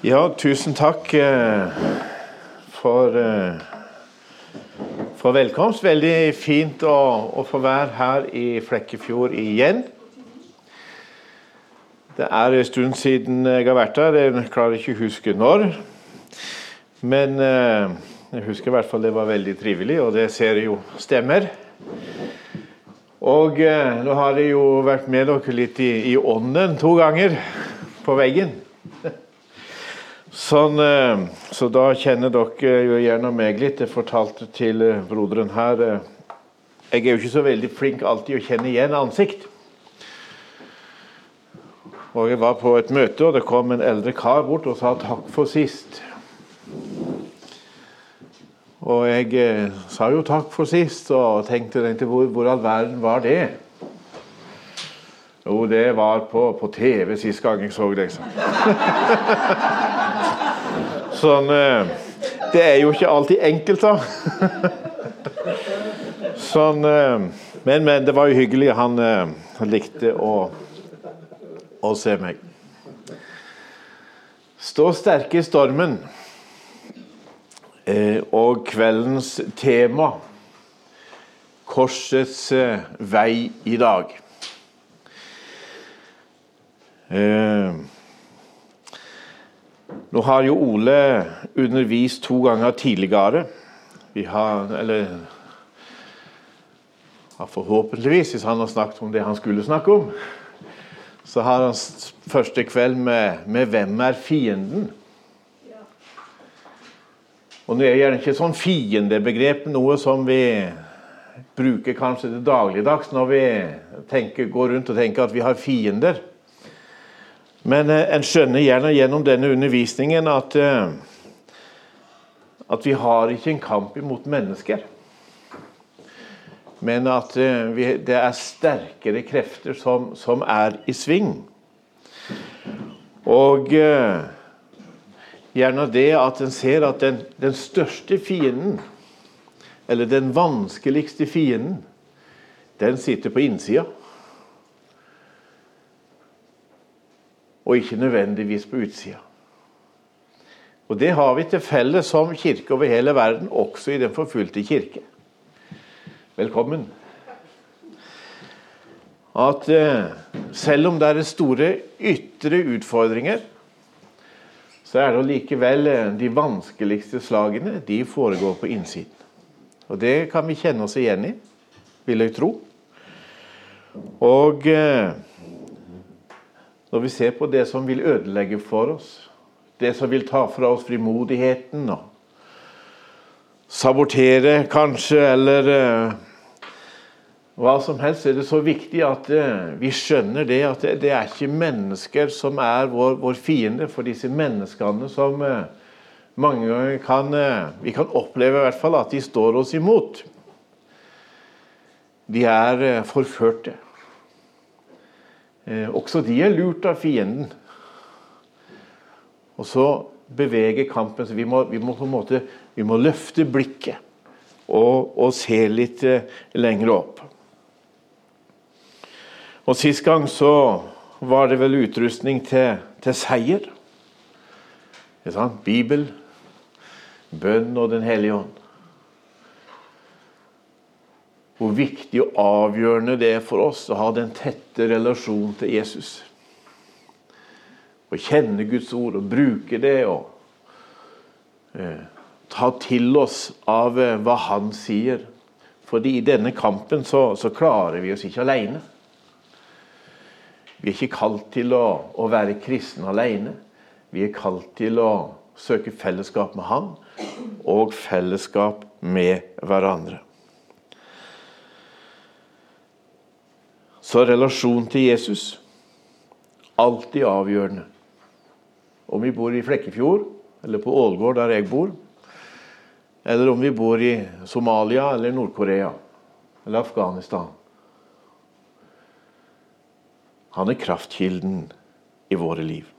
Ja, tusen takk eh, for, eh, for velkomst. Veldig fint å, å få være her i Flekkefjord igjen. Det er en stund siden jeg har vært her. Jeg klarer ikke å huske når. Men eh, jeg husker i hvert fall det var veldig trivelig, og det ser jeg jo stemmer. Og nå har jeg jo vært med dere litt i, i ånden to ganger på veggen. Sånn, eh, så da kjenner dere jo gjerne meg litt. Jeg fortalte til eh, broderen her eh, Jeg er jo ikke så veldig flink alltid å kjenne igjen ansikt. Og Jeg var på et møte, og det kom en eldre kar bort og sa 'takk for sist'. Og jeg sa jo 'takk for sist', og tenkte, tenkte hvor, hvor all verden var det? Jo, det var på, på TV sist gang jeg så det. Sånn eh, Det er jo ikke alltid enkelt, da. Sånn eh, Men, men, det var jo hyggelig. Han, han eh, likte å, å se meg. Stå sterke i stormen. Og kveldens tema Korsets vei i dag. Nå har jo Ole undervist to ganger tidligere. Vi har Eller forhåpentligvis, hvis han har snakket om det han skulle snakke om. Så har han første kveld med, med 'Hvem er fienden?' Og Nå er gjerne ikke sånn fiendebegrep noe som vi bruker kanskje til dagligdags når vi tenker, går rundt og tenker at vi har fiender. Men eh, en skjønner gjerne gjennom denne undervisningen at, eh, at vi har ikke en kamp imot mennesker. Men at eh, vi, det er sterkere krefter som, som, er i sving. Og gjerne det at en ser at den, den største fienden, eller den vanskeligste fienden, den sitter på innsida. Og ikke nødvendigvis på utsida. Og Det har vi til felles som kirke over hele verden, også i den forfulgte kirke. Velkommen. At eh, selv om det er store ytre utfordringer, så er det likevel eh, de vanskeligste slagene de foregår på innsiden. Og Det kan vi kjenne oss igjen i, vil jeg tro. Og eh, når vi ser på det som vil ødelegge for oss, det som vil ta fra oss frimodigheten og sabotere, kanskje, eller uh, hva som helst, er det så viktig at uh, vi skjønner det at det, det, er ikke mennesker som er vår, vår fiende. For disse menneskene som uh, mange ganger kan Vi kan oppleve i hvert fall at de står oss imot. De er forførte. Eh, også de er lurt av fienden. Og så beveger kampen så vi må, vi må på en måte vi må løfte blikket og, og se litt eh, lenger opp. Og Sist gang så var det vel utrustning til, til seier. Bibel, bønn og Den hellige ånd hvor viktig og avgjørende det er for oss å ha den tette relasjonen til Jesus. Å kjenne Guds ord og bruke det og eh, ta til oss av eh, hva Han sier. Fordi i denne kampen så, så, klarer vi oss ikke alene. Vi er ikke kalt til å, å være kristne alene. Vi er kalt til å søke fellesskap med Han og fellesskap med hverandre. Så relasjonen til Jesus alltid avgjørende. Om vi bor i Flekkefjord, eller på Ålgård, der jeg bor, eller om vi bor i Somalia eller Nord-Korea eller Afghanistan. Han er kraftkilden i våre liv.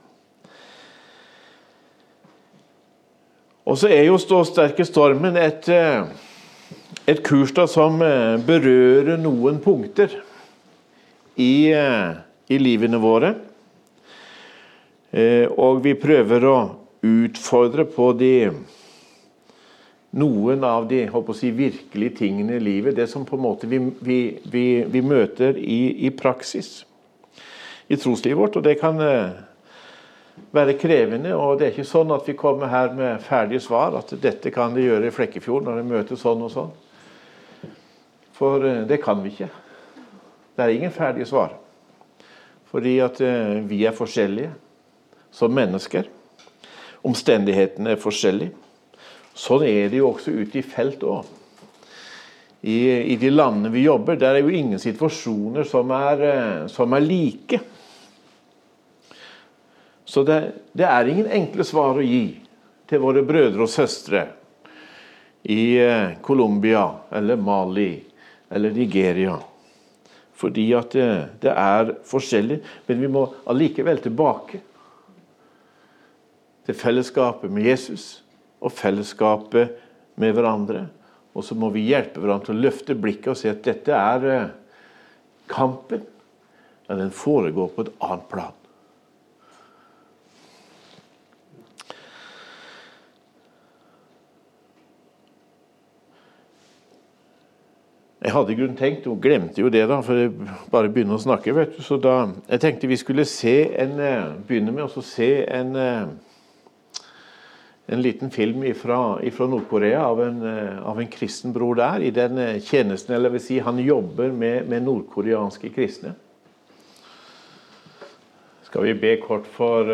Og så er jo Stå sterke stormen et, eh, et kurs da som eh, berører noen punkter i, eh, i livene våre. Eh, og vi prøver å, utfordre på de noen av de si, virkelige tingene i livet. Det som på en måte vi, vi, vi, vi møter i, i, praksis i troslivet vårt. Og det kan eh, være krevende. og Det er ikke sånn at vi kommer her med ferdige svar. At dette kan de gjøre i Flekkefjord når de møter sånn og sånn. For det kan vi ikke. Det er ingen ferdige svar. Fordi at eh, vi er forskjellige som mennesker. Omstendighetene er forskjellige. Sånn er det jo også ute i felt òg. I, I, de landene vi jobber, der er jo ingen situasjoner som er, eh, som er like. Så det, det, er ingen enkle svar å gi til våre brødre og søstre i eh, Colombia eller Mali eller Nigeria. Fordi at det, det er forskjellig. Men vi må allikevel tilbake til fellesskapet med Jesus og fellesskapet med hverandre. Og så må vi hjelpe hverandre til å løfte blikket og se at dette er eh, kampen. Ja, den foregår på et annet plan. Jeg hadde i grunnen tenkt, og glemte jo det da, for jeg bare begynner å snakke. vet du, så da, Jeg tenkte vi skulle se en, eh, begynne med å se en eh, en liten film fra Nord-Korea av, eh, av, en kristen bror der. I den tjenesten, eller vil si han jobber med, med nordkoreanske kristne. Skal vi be kort for,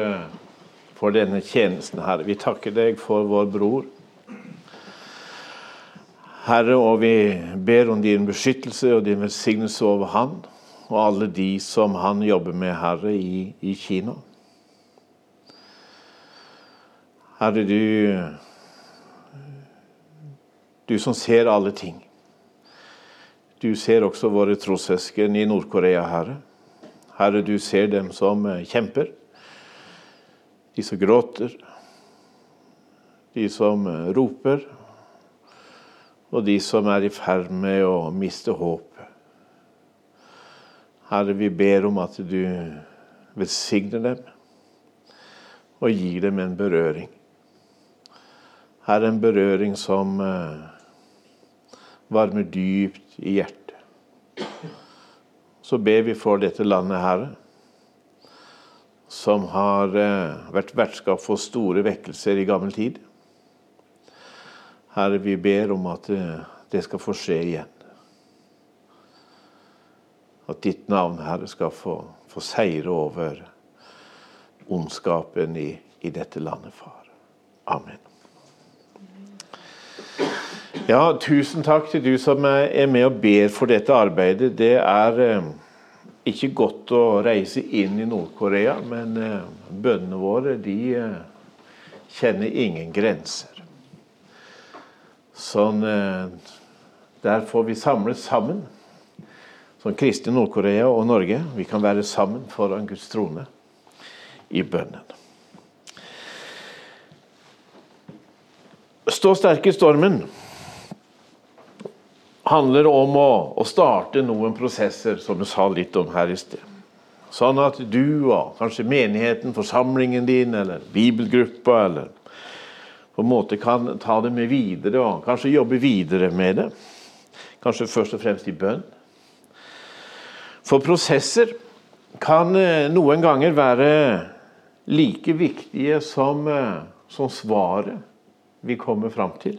for denne tjenesten, her. Vi takker deg for vår bror. Herre, og vi ber om din beskyttelse og din velsignelse over han og alle de som han jobber med, Herre, i, i Kina. Herre, du, du som ser alle ting. Du ser også våre trossøsken i Nord-Korea, Herre. Herre, du ser dem som eh, kjemper, de som gråter, de som eh, roper, og de som er i ferd med å miste håpet. Herre, vi ber om at du velsigner dem og gir dem en berøring Herre, en berøring som eh, varmer dypt i hjertet. Så ber vi for dette landet, Herre, som har eh, vært vertskap for store vekkelser i gammel tid. Herre, vi ber om at eh, det skal få skje igjen. At ditt navn, Herre, skal få, få seire over ondskapen i, i dette landet, far. Amen. Ja, tusen takk til du som er med og ber for dette arbeidet. Det er eh, ikke godt å reise inn i Nord-Korea, men eh, bønnene våre de eh, kjenner ingen grenser. Sånn Der får vi samles sammen som kristne Nord-Korea og Norge. Vi kan være sammen foran Guds trone i bønnen. Stå sterk i stormen handler om å, å, starte noen prosesser, som jeg sa litt om her i sted. Sånn at du og kanskje menigheten, forsamlingen din eller bibelgruppa eller på en måte kan ta det med videre og kanskje jobbe videre med det. Kanskje først og fremst i bønn. For prosesser kan eh, noen ganger være like viktige som, eh, som svaret vi kommer fram til.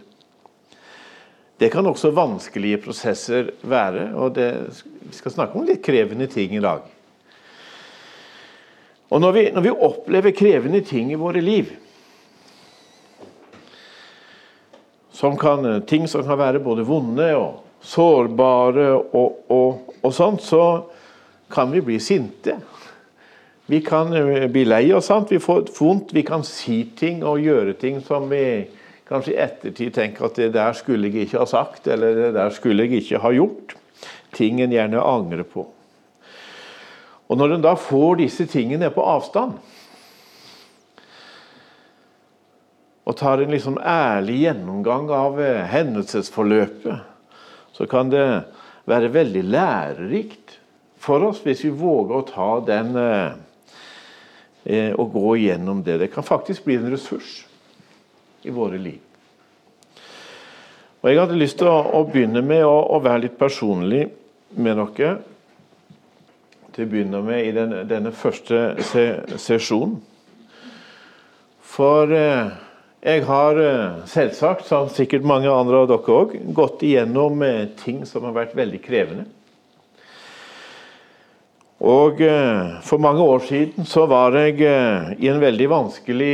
Det kan også vanskelige prosesser være, og det, vi skal snakke om litt krevende ting i dag. Og når vi, når vi opplever krevende ting i våre liv, som kan, ting som kan være både vonde og sårbare og, og, og sånt, så kan vi bli sinte. Vi kan eh, bli lei oss, vi får vondt, vi kan si ting og gjøre ting som vi kanskje i ettertid tenker at det der skulle jeg ikke ha sagt, eller det der skulle jeg ikke ha gjort. Ting en gjerne angrer på. Og når en da får disse tingene på avstand, og tar en liksom ærlig gjennomgang av eh, hendelsesforløpet, så kan det være veldig lærerikt for oss hvis vi våger å ta den, eh, eh, gå igjennom det. Det kan faktisk bli en ressurs i våre liv. Og Jeg hadde lyst til å, å begynne med å, å, være litt personlig med dere. Til å begynne med i den, denne første se, sesjonen. For eh, jeg har eh, selvsagt, som sikkert mange andre av dere òg, gått igjennom eh, ting som har vært veldig krevende. Og eh, for mange år siden så var jeg i en veldig vanskelig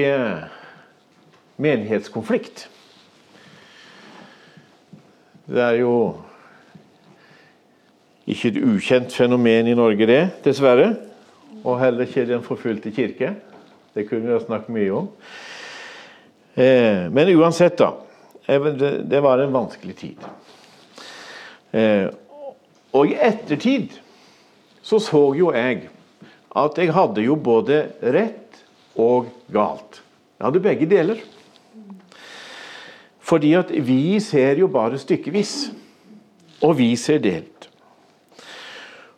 menighetskonflikt. Det er jo ikke et ukjent fenomen i Norge, det, dessverre. Og heller ikke den forfulgte kirke. Det kunne vi ha snakket mye om. Eh, men uansett, da. Det var en vanskelig tid. Eh, og i ettertid så så jo jeg at jeg hadde jo både rett og galt. Jeg hadde begge deler. Fordi at vi ser jo bare stykkevis. Og vi ser delt.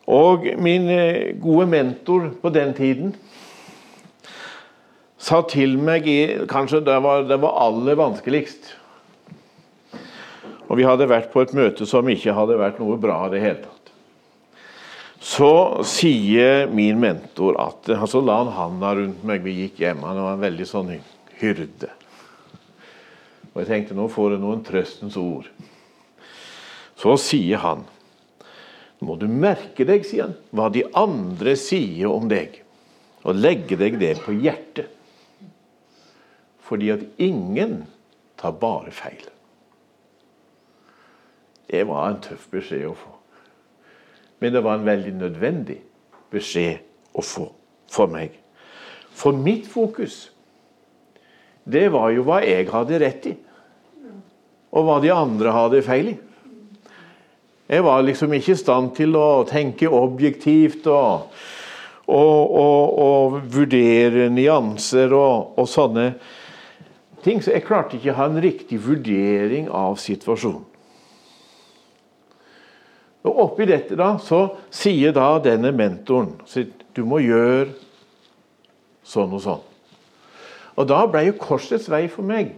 Og min eh, gode mentor på den tiden sa til meg i Kanskje det var, det var aller vanskeligst. Og vi hadde vært på et møte som ikke hadde vært noe bra i det hele tatt. Så sier min mentor at Så la han handa rundt meg. Vi gikk hjem. Han var en veldig sånn hyrde. Og jeg tenkte nå får du noen trøstens ord. Så sier han må du merke deg, sier han, hva de andre sier om deg, og legge deg det på hjertet. Fordi at ingen tar bare feil. Det var en tøff beskjed å få. Men det var en veldig nødvendig beskjed å få for meg. For mitt fokus, det var jo hva jeg hadde rett i og hva de andre hadde feil i. Jeg var liksom ikke i stand til å tenke objektivt og, og, og, og vurdere nyanser og, sånne ting. Så jeg klarte ikke å ha en riktig vurdering av situasjonen. Og Oppi dette da, så sier da denne mentoren du må gjøre sånn og sånn. Og Da ble jo korsets vei for meg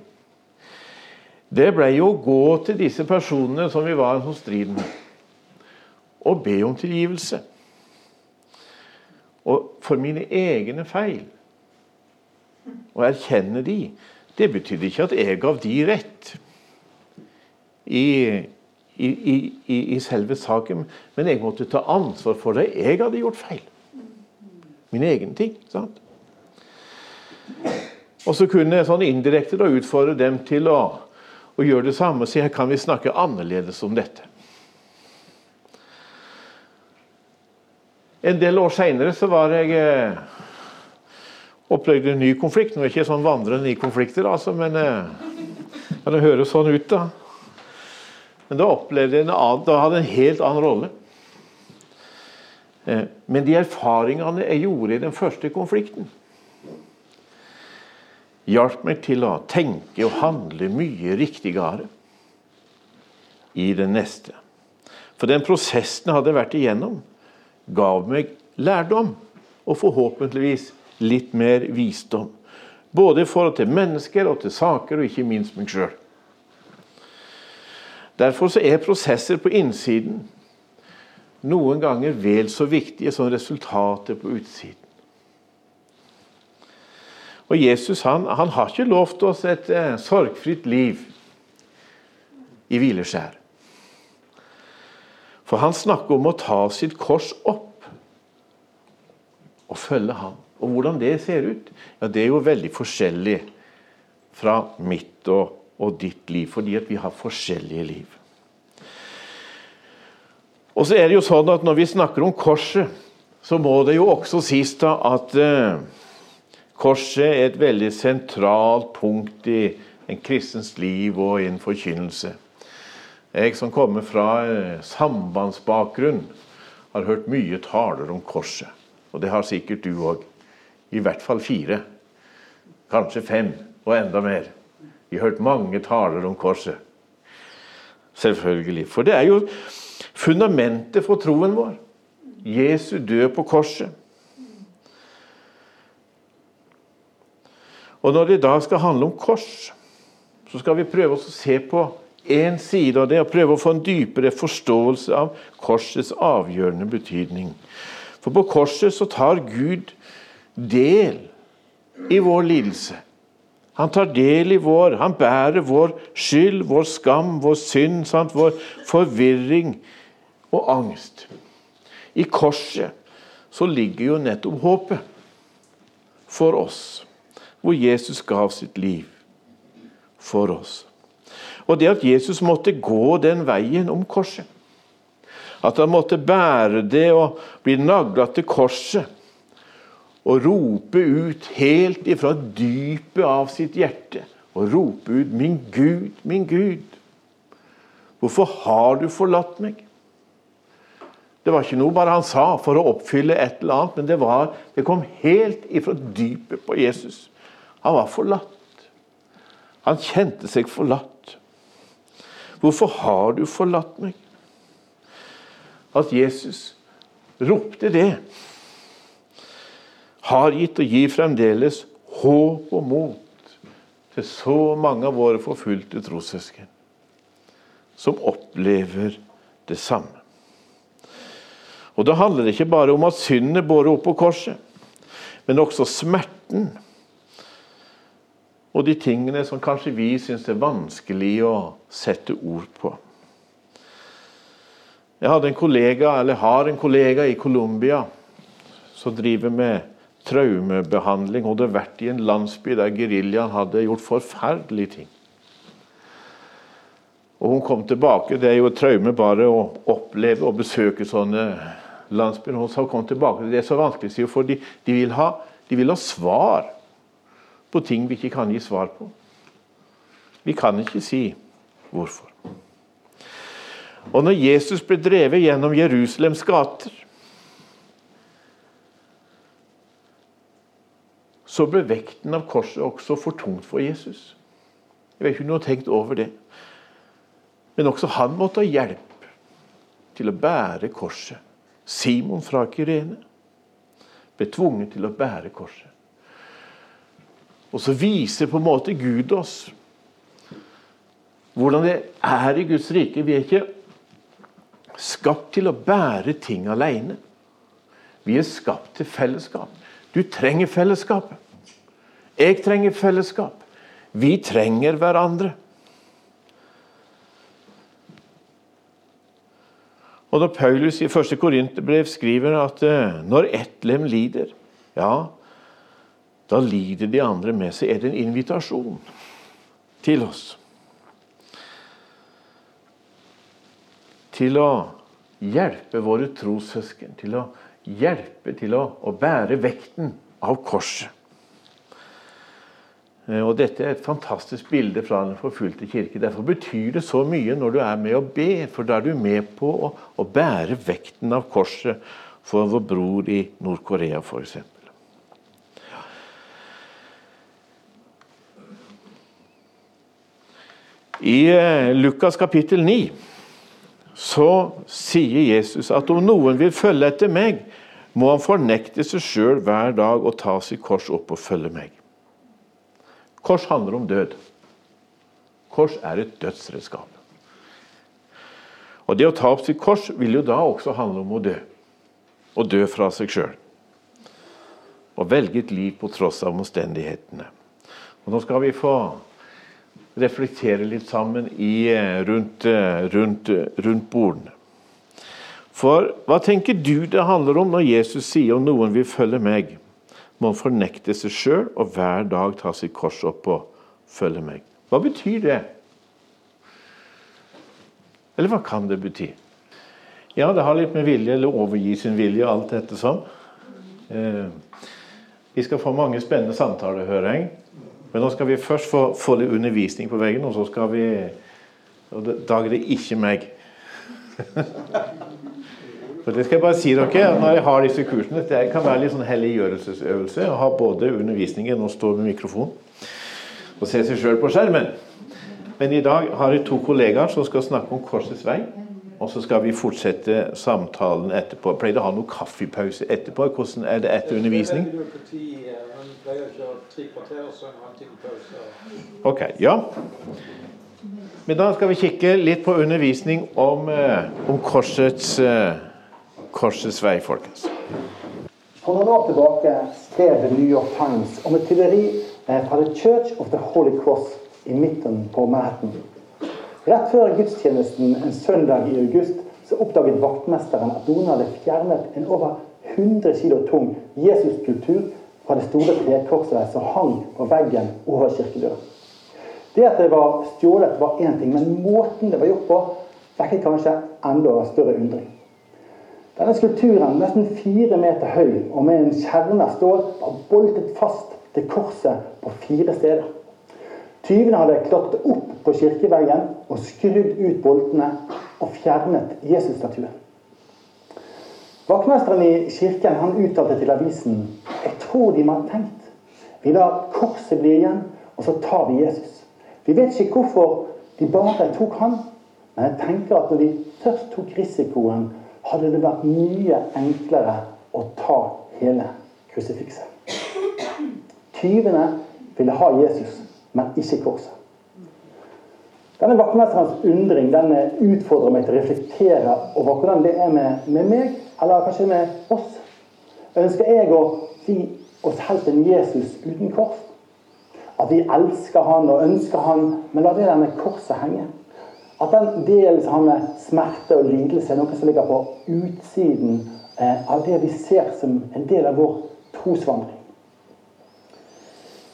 det ble jo å gå til disse personene som vi var hos striden med, og be om tilgivelse. Og for mine egne feil. Og erkjenne de, det betydde ikke at jeg gav de rett i, i, i, i selve saken, men jeg måtte ta ansvar for det jeg hadde gjort feil. Mine egne ting. sant? Og så kunne jeg sånn indirekte da utfordre dem til å å gjøre det samme, og si her kan vi snakke annerledes om dette. En del år seinere så var jeg eh, opplevde en ny konflikt. Nå er det ikke sånn vandrende i konflikter, altså, men ja, det høres sånn ut, da. Men da opplevde jeg en annen, da hadde jeg en helt annen rolle. Eh, men de erfaringene jeg gjorde i den første konflikten, hjalp meg til å tenke og handle mye riktigere i det neste. For den prosessen jeg hadde vært igjennom, gav meg lærdom og forhåpentligvis litt mer visdom. Både i forhold til mennesker og til saker, og ikke minst meg sjøl. Derfor er prosesser på innsiden noen ganger vel så viktige som resultater på utsiden. Og Jesus han, han har ikke lovt oss et eh, sorgfritt liv i hvileskjær. For han snakker om å ta sitt kors opp og følge ham. Og hvordan det ser ut, ja, det er jo veldig forskjellig fra mitt og, og ditt liv, fordi at vi har forskjellige liv. Og så er det jo sånn at Når vi snakker om korset, så må det jo også sies da at eh, Korset er et veldig sentralt punkt i en kristens liv og i en forkynnelse. Jeg som kommer fra sambandsbakgrunn, har hørt mye taler om korset. Og det har sikkert du òg. I hvert fall fire. Kanskje fem, og enda mer. Vi har hørt mange taler om korset. Selvfølgelig. For det er jo fundamentet for troen vår. Jesu død på korset. Og når det da skal handle om kors, så skal vi prøve å se på én side av det og prøve å få en dypere forståelse av korsets avgjørende betydning. For på korset så tar Gud del i vår lidelse. Han tar del i vår, han bærer vår skyld, vår skam, vår synd, sant? vår forvirring og angst. I korset så ligger jo nettopp håpet for oss, hvor Jesus gav sitt liv for oss. Og det at Jesus måtte gå den veien om korset, at han måtte bære det og bli nagla til korset og rope ut helt ifra dypet av sitt hjerte og rope ut 'Min Gud, min Gud, hvorfor har du forlatt meg?' Det var ikke noe bare han sa for å oppfylle et eller annet, men det, var, det kom helt ifra dypet på Jesus. Han var forlatt. Han kjente seg forlatt. Hvorfor har du forlatt meg? At Jesus ropte det, har gitt og gir fremdeles håp og mot til så mange av våre forfulgte trossøsken som opplever det samme. Og Da handler det ikke bare om at synden er båret opp på korset, men også smerten og de tingene som kanskje vi syns er vanskelig å sette ord på. Jeg hadde en kollega, eller har en kollega i Colombia som driver med traumebehandling. Hun hadde vært i en landsby der geriljaen hadde gjort forferdelige ting. Og Hun kom tilbake. Det er jo et traume bare å oppleve og besøke sånne landsbyer. Hun sa kom tilbake. Det er så vanskelig, for de, de, vil ha, de vil ha svar på ting vi ikke kan gi svar på. Vi kan ikke si hvorfor. Og når Jesus ble drevet gjennom Jerusalems gater, så ble vekten av korset også for tungt for Jesus. Jeg vet ikke om du har tenkt over det. Men også han måtte ha hjelp til å bære korset. Simon fra Kyrene ble tvunget til å bære korset. Og så viser på en måte Gud oss hvordan det er i Guds rike. Vi er ikke skapt til å bære ting alene. Vi er skapt til fellesskap. Du trenger fellesskapet. Jeg trenger fellesskap. Vi trenger hverandre. Og Når Paulus i 1. Korinterbrev skriver at eh, når ett lem lider, ja, da lider de andre med seg. Er det en invitasjon til oss? Til å hjelpe våre trossøsken, til å til å, å bære vekten av korset. Eh, og Dette er et fantastisk bilde fra den forfulgte kirke. Derfor betyr det så mye når du er med å be, for da er du med på å, å bære vekten av korset for vår bror i Nord-Korea f.eks. I eh, Lukas kapittel 9 så sier Jesus at om noen vil følge etter meg, må han fornekte seg sjøl hver dag og ta sitt kors opp og følge meg. Kors handler om død. Kors er et dødsredskap. Og Det å ta opp sitt kors vil jo da også handle om å dø. Å dø fra seg sjøl. Å velge et liv på tross av omstendighetene. Og Nå skal vi få reflektere litt sammen i, eh, rundt, eh, rundt, eh, rundt bordene. For hva tenker du det handler om når Jesus sier om noen vil følge meg, må fornekte seg sjøl og hver dag ta sitt kors opp og følge meg. Hva betyr det? Eller hva kan det bety? Ja, det har litt med vilje eller overgi sin vilje, og alt dette sånn. Eh, vi skal få mange spennende samtaler, hører jeg. Men nå skal vi først få, få litt undervisning på veggen, og så skal vi og Da er det ikke meg. For det skal jeg bare si dere, Når jeg har disse kursene Det kan være litt sånn helliggjørelsesøvelse å ha både undervisningen og stå med mikrofon og se seg sjøl på skjermen. Men i dag har jeg to kollegaer som skal snakke om Korsets vei. Og så skal vi fortsette samtalen etterpå. Jeg pleide å ha noen kaffepause etterpå. Hvordan er det etter undervisning? Pleier Ok, ja. Men da skal vi kikke litt på undervisning om, eh, om korsets, eh, korsets vei, folkens. For noen år tilbake skrev The New York Times om et tyveri eh, fra The Church of the Holy Cross i midten på Manhattan. Rett før gudstjenesten en søndag i august så oppdaget vaktmesteren at noen hadde fjernet en over 100 kg tung Jesus-kultur fra det store trekorset som hang på veggen over kirkedøren. Det at det var stjålet, var én ting, men måten det var gjort på, vekket kanskje enda større undring. Denne skulpturen, nesten fire meter høy og med en kjerne av stål, var boltet fast til korset på fire steder. Tyvene hadde klatret opp på kirkeveggen og skrudd ut boltene og fjernet Jesus-statuen. Vaktmesteren i kirken han uttalte til avisen jeg tror de har tenkt. Vi lar korset bli igjen, og så tar vi Jesus. Vi vet ikke hvorfor de bare tok han, men jeg tenker at når de først tok risikoen, hadde det vært mye enklere å ta hele krusifikset. Tyvene ville ha Jesus, men ikke korset. Denne vaktmesterens undring den utfordrer meg til å reflektere over hvordan det er med, med meg eller kanskje med oss. Ønsker jeg å gi oss helt en Jesus uten kors? At vi elsker han og ønsker han, men la det der med korset henge. At den delen som har med smerte og lidelse, er noe som ligger på utsiden eh, av det vi ser som en del av vår trosvandring.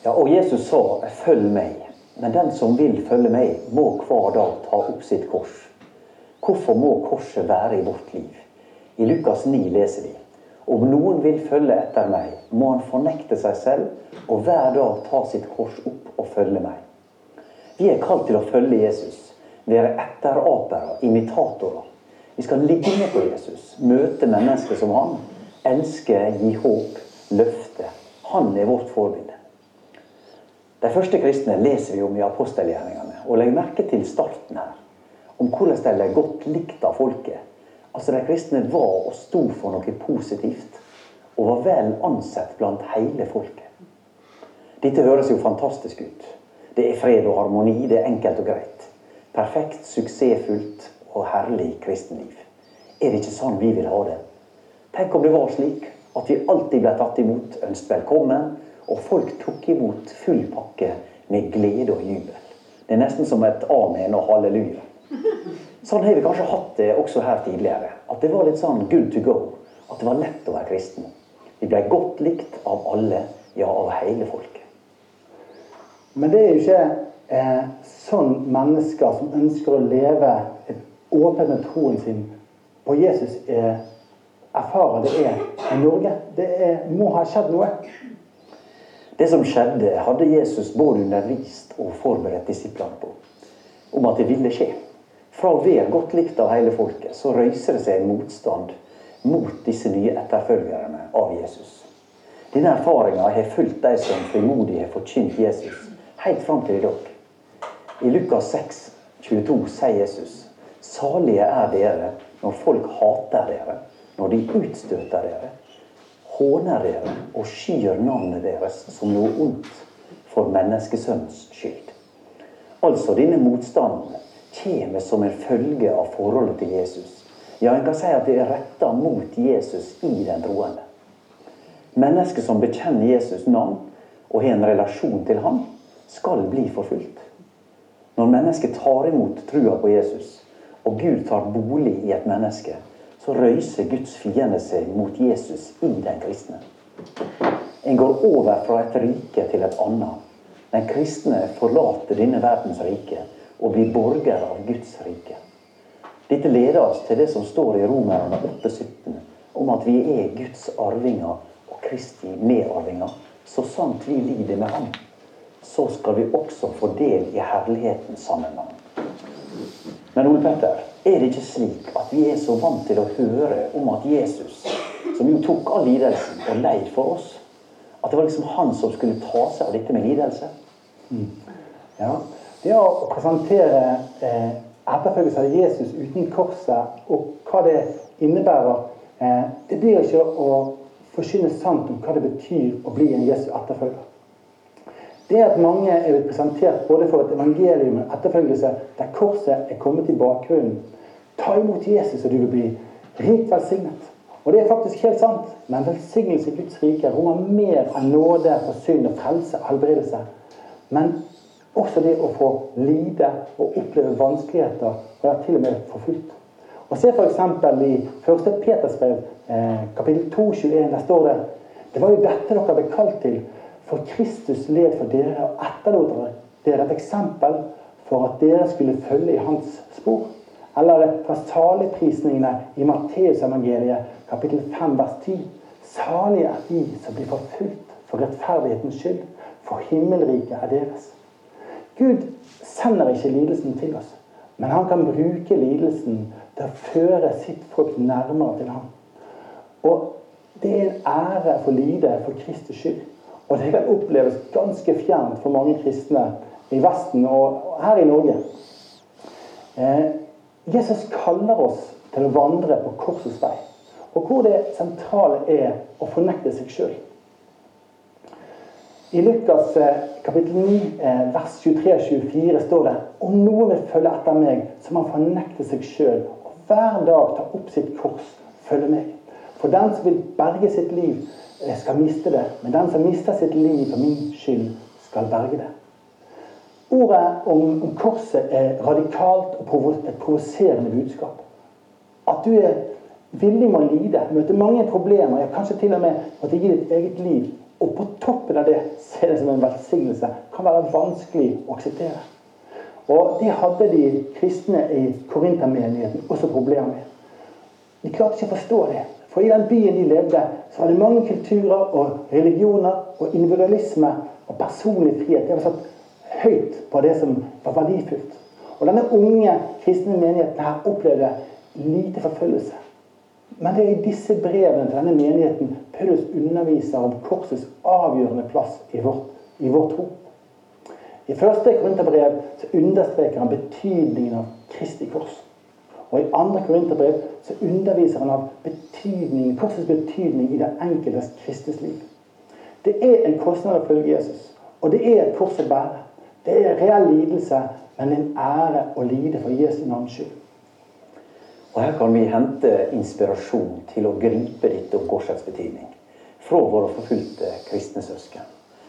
Ja, og Jesus sa 'følg meg'. Men den som vil følge meg, må hver dag ta opp sitt kors. Hvorfor må korset være i vårt liv? I Lukas 9 leser vi om noen vil følge etter meg, må han fornekte seg selv og hver dag ta sitt kors opp og følge meg. Vi er kalt til å følge Jesus, være etterapere, imitatorer. Vi skal ligge med på Jesus, møte mennesker som han, elske, gi håp, løfte. Han er vårt forbilde. De første kristne leser vi om i apostelgjerningene, og legg merke til starten her. Om hvordan de ble godt likt av folket Altså De kristne var og sto for noe positivt, og var vel ansett blant hele folket. Dette høres jo fantastisk ut. Det er fred og harmoni, det er enkelt og greit. Perfekt, suksessfullt og herlig kristenliv. Er det ikke sånn vi vil ha det? Tenk om det var slik at vi alltid ble tatt imot, ønsket velkommen, og folk tok imot full pakke med glede og jubel. Det er nesten som et amen og halleluja. Sånn har vi kanskje hatt det også her tidligere. At det var litt sånn good to go. At det var lett å være kristen. Vi ble godt likt av alle, ja, av hele folket. Men det er jo ikke eh, sånn mennesker som ønsker å leve åpent med troen sin på Jesus, eh, erfarer det er i Norge. Det er, må ha skjedd noe. Det som skjedde, hadde Jesus både undervist og forberedt disiplene på. Om at det ville skje. Fra å være godt likt av hele folket, så røyser det seg en motstand mot disse nye etterfølgerne av Jesus. Denne erfaringa har fulgt de som frimodig har forkynt Jesus, helt fram til i dag. I Lukas 6, 22 sier Jesus Salige er dere når folk hater dere, når de utstøter dere, håner dere og skyr navnet deres som noe ondt for menneskesønns skyld. Altså denne motstanden kommer som en følge av forholdet til Jesus. Ja, en kan si at det er retta mot Jesus i den troende. Mennesker som bekjenner Jesus navn og har en relasjon til ham, skal bli forfulgt. Når mennesket tar imot trua på Jesus, og Gud tar bolig i et menneske, så røyser Guds fiende seg mot Jesus i den kristne. En går over fra et rike til et annet. Den kristne forlater denne verdens rike og blir borger av Guds rike. Dette leder oss til det som står i Romerne 8,17 om at vi er Guds arvinger og Kristi medarvinger. Så sant vi lider med Ham, så skal vi også få del i herligheten sammen med Ham. Men Ole Petter, er det ikke slik at vi er så vant til å høre om at Jesus, som jo tok all lidelsen og leid for oss, at det var liksom han som skulle ta seg av dette med lidelse? Mm. Ja, det å presentere eh, etterfølgelse av Jesus uten korset, og hva det innebærer, eh, det blir ikke å forsyne sant om hva det betyr å bli en Jesu etterfølger. Det at mange er blitt presentert både for et evangelium og etterfølgelse der korset er kommet i bakgrunnen. Ta imot Jesus, og du vil bli rikt velsignet. Og det er faktisk helt sant, men velsignelse i Guds rike rommer mer enn nåde for synd og frelse og helbredelse. Men også det å få lide og oppleve vanskeligheter og være til og med forfulgt. Og Se f.eks. i 1. Peters brev, eh, kapittel 2, 21. Der står det Det var jo dette dere ble kalt til, for Kristus led for dere og etterlot dere et eksempel for at dere skulle følge i hans spor. Eller fra saligprisningene i Matteusevangeliet kapittel 5 vers 10. Salige er de som blir forfulgt for rettferdighetens skyld, for himmelriket er deres. Gud sender ikke lidelsen til oss, men han kan bruke lidelsen til å føre sitt folk nærmere til ham. Og det er en ære for lide for Kristus skyld. Og det kan oppleves ganske fjernt for mange kristne i Vesten og her i Norge. Eh, Jesus kaller oss til å vandre på korsets vei. Og hvor det sentrale er å fornekte seg sjøl. I Lukas eh, kapittel 9, eh, vers 23-24 står det om noen vil følge etter meg, så må han fornekte seg sjøl og hver dag ta opp sitt kors, følge meg. For den som vil berge sitt liv, jeg skal miste det. Men den som mister sitt liv for min skyld, skal berge det. Ordet om, korset er radikalt og et provoserende budskap. At du er villig med å lide, møte mange problemer, ja, kanskje til og med at gi ditt eget liv. Og på toppen av det ser det som en velsignelse. Kan være vanskelig å akseptere. Og det hadde de kristne i Korintermenigheten også problemer med. De klarte ikke å forstå det. For i den byen de levde, så var det mange kulturer og religioner og individualisme og personlig frihet. Det var satt høyt på det som var verdifullt. Og denne unge kristne menigheten her opplevde lite forfølgelse. Men det er i disse brevene til denne menigheten Paulus underviser om korsets avgjørende plass i vår, i vår tro. I første Korinterbrev understreker han betydningen av Kristi kors. Og i andre Korinterbrev så underviser han av betydning, korsets betydning i det enkeltes kristes liv. Det er en kostnad å følge Jesus, og det er et kors å bære. Det er reell lidelse, men en ære å lide for Jesu navns skyld. Og Her kan vi hente inspirasjon til å gripe dette om korsets betydning fra våre forfulgte kristne søsken.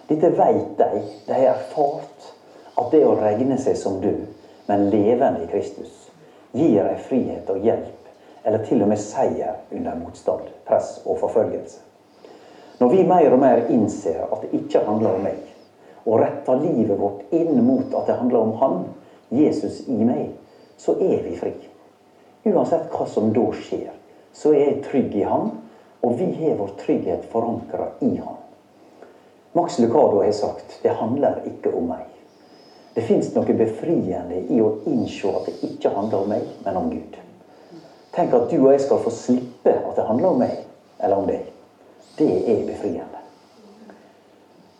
Dette veit de. De har erfart at det å regne seg som død, men levende i Kristus, gir deg frihet og hjelp, eller til og med seier under motstand, press og forfølgelse. Når vi mer og mer innser at det ikke handler om meg, og retter livet vårt inn mot at det handler om Han, Jesus i meg, så er vi fri. Uansett hva som da skjer, så er jeg trygg i Han, og vi har vår trygghet forankra i Han. Max Lucado har sagt det handler ikke om meg. Det fins noe befriende i å innse at det ikke handler om meg, men om Gud. Tenk at du og jeg skal få slippe at det handler om meg eller om deg. Det er befriende.